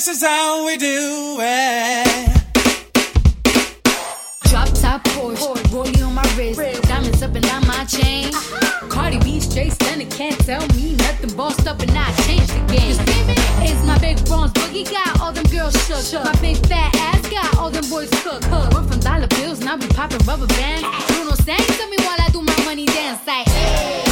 this is how we do it. Drop top Porsche, rolling on my wrist, diamonds up and down my chain. Uh-huh. Cardi B straight stunning, can't tell me nothing. Bossed up and I changed the game. It's my big bronze boogie, got all them girls shook. shook. My big fat ass got all them boys cooked. Cook. Run from dollar bills, and I be popping rubber bands. Bruno sang to me while I do my money dance like. Hey.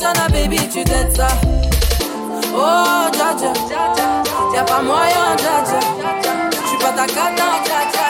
Tatiana, baby, tu t'aides ça. Oh, Jaja, y'a pas moyen, Jaja. Pas ta Jaja.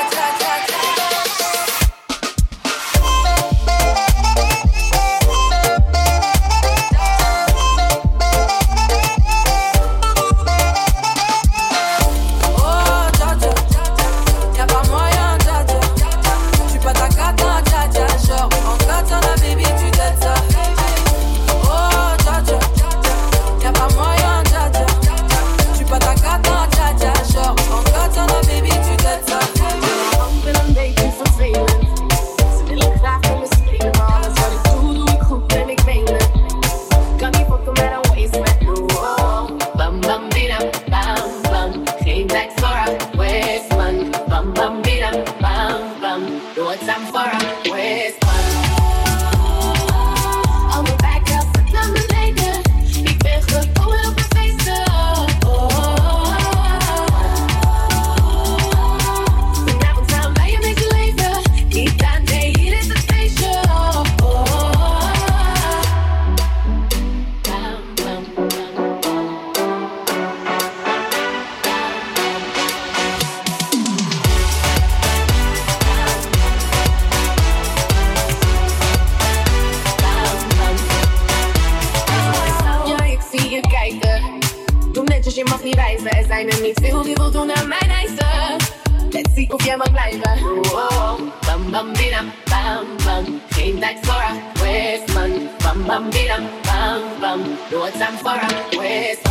dus je mag niet wijzen. Er zijn er niet veel die voldoen aan mijn eisen. Let's see of jij mag blijven. Wow, bam bam bidam, bam bam. Geen tijd voor haar, Westman. Bam bam bidam, bam bam. No time for a Westman.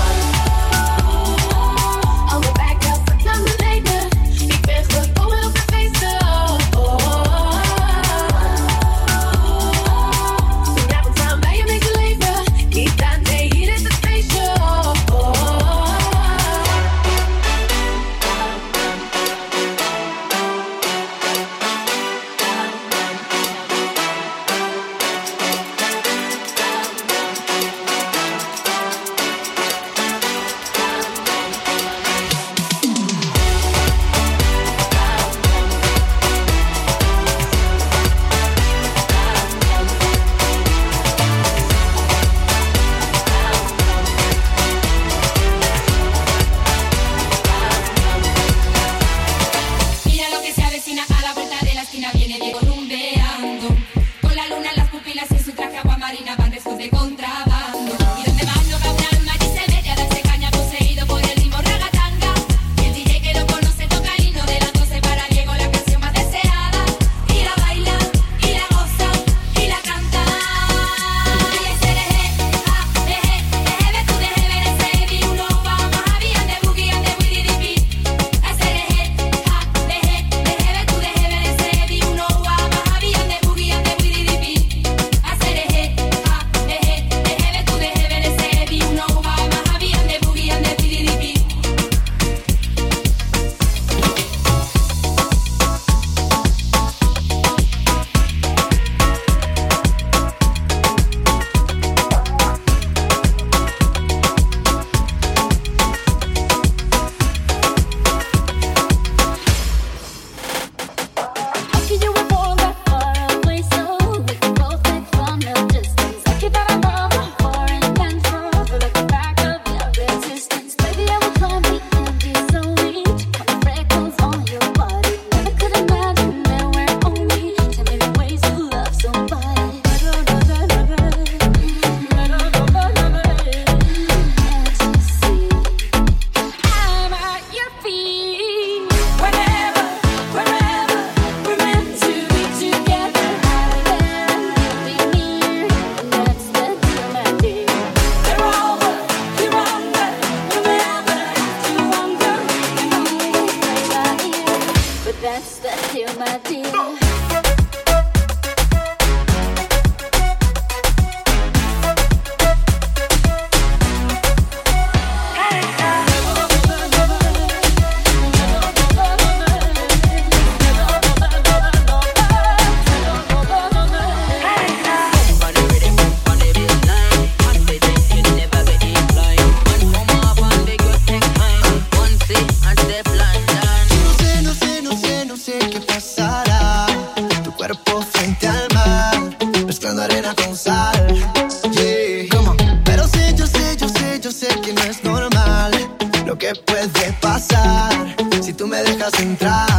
Pero sé, yo sé, yo sé, yo sé que no es normal lo que puede pasar si tú me dejas entrar.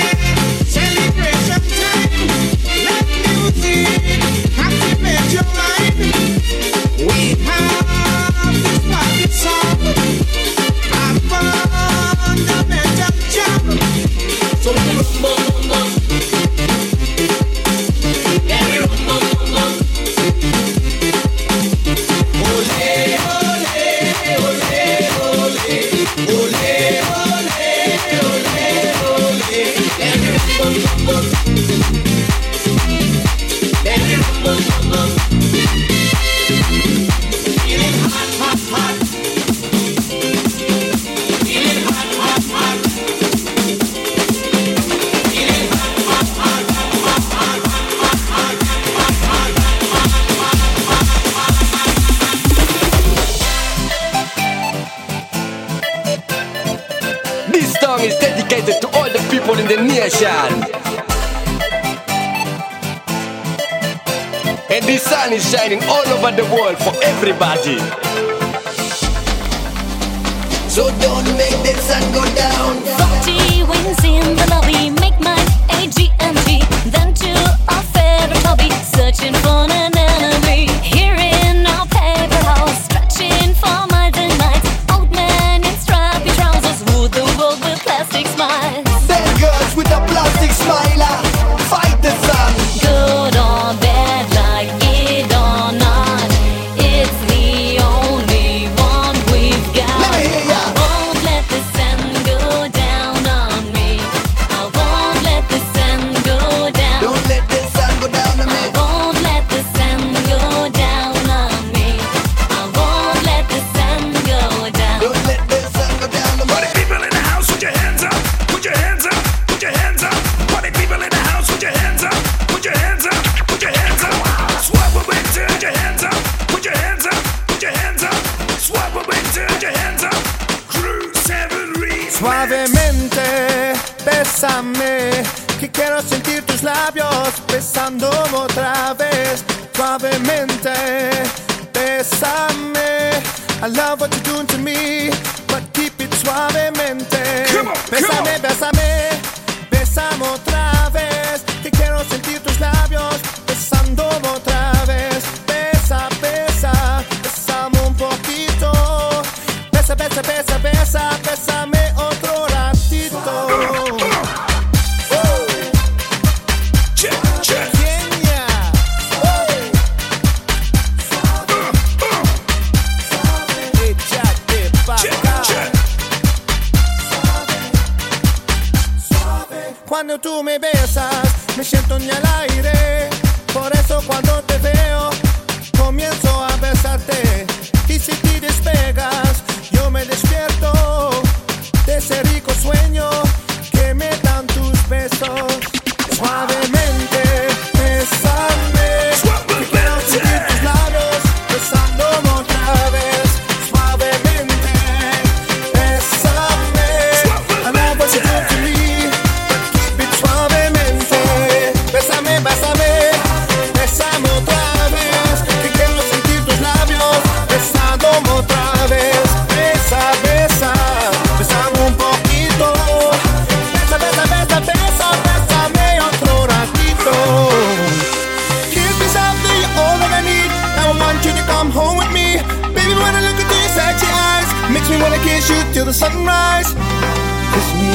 Some rumble. for everybody. Cuando tú me besas, me siento en el aire. Por eso cuando te veo, comienzo a besarte. Y si te despegas, yo me despierto de ese rico sueño que metan tus besos. Suave.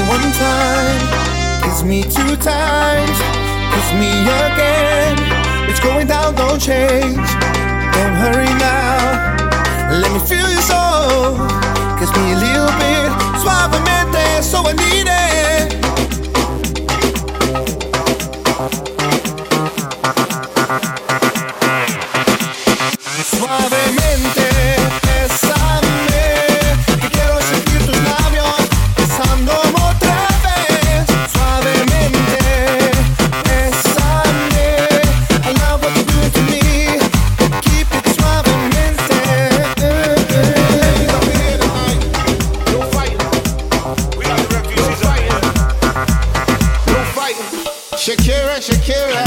one time, kiss me two times, kiss me again. It's going down, don't change. Don't hurry now. Let me feel your soul. Kiss me a little bit, suavemente, so I need it. Shakira.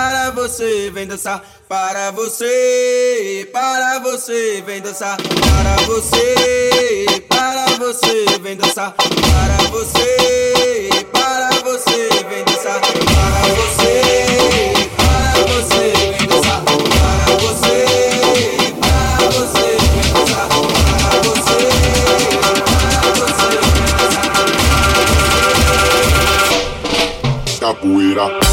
para você, vem dançar, para você, para você, vem dançar, para você, para você, vem dançar, para você, para você, vem dançar, para você, para você, vem dançar, para você, para você, vem dançar, para você. Capoeira.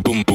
boom.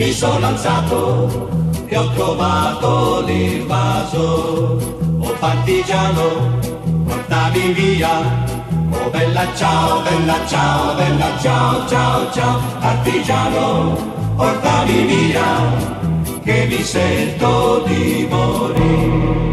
Mi sono alzato e ho trovato l'invaso. Oh partigiano, portami via. Oh bella ciao, bella ciao, bella ciao, ciao, ciao. Partigiano, portami via, che mi sento di morire.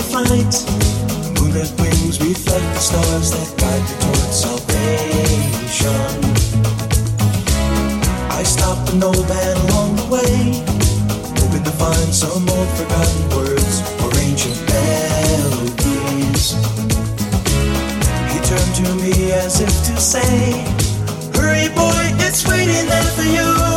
12:30 flight. Moonlit wings reflect the stars that guide her towards salvation. I stopped an old man along the way, hoping to find some old forgotten words or ancient melodies. He turned to me as if to say, Hurry, boy, it's waiting there for you.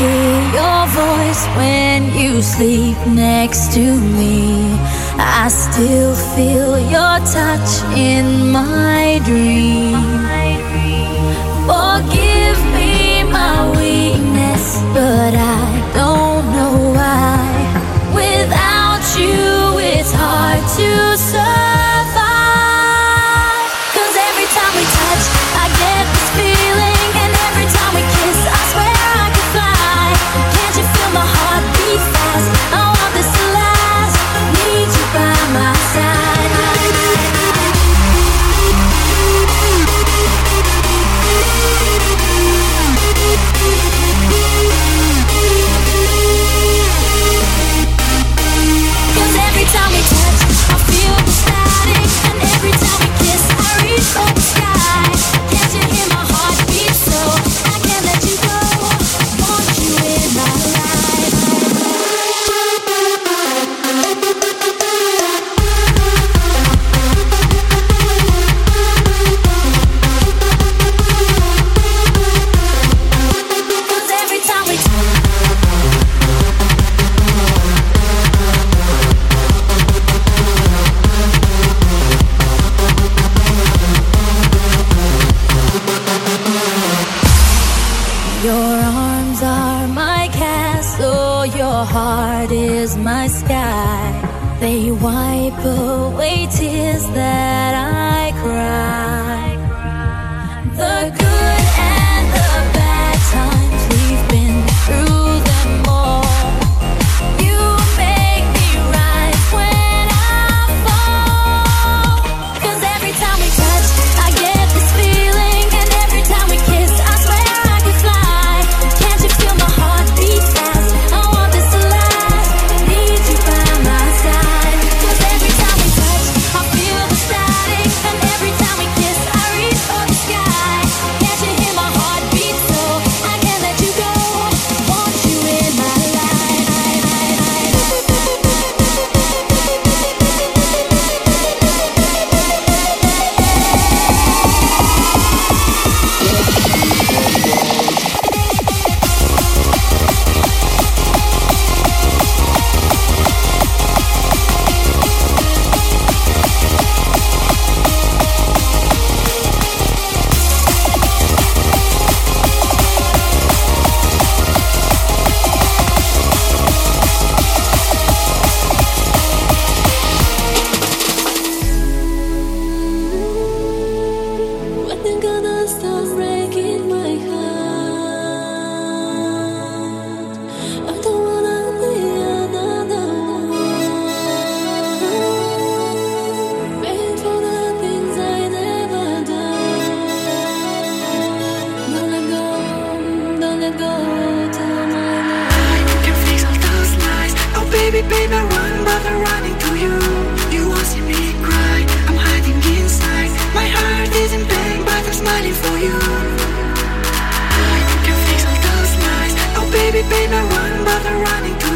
hear your voice when you sleep next to me. I still feel your touch in my dreams. is my sky. They wipe away tears that I cry. The good. baby, baby, run, but I'm running to you. You won't see me cry, I'm hiding inside. My heart is in pain, but I'm smiling for you. I can fix all those lies. Oh, baby, baby, run, but I'm running to you.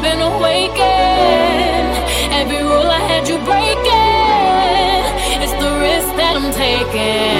been awakened. Every rule I had you breaking. It's the risk that I'm taking.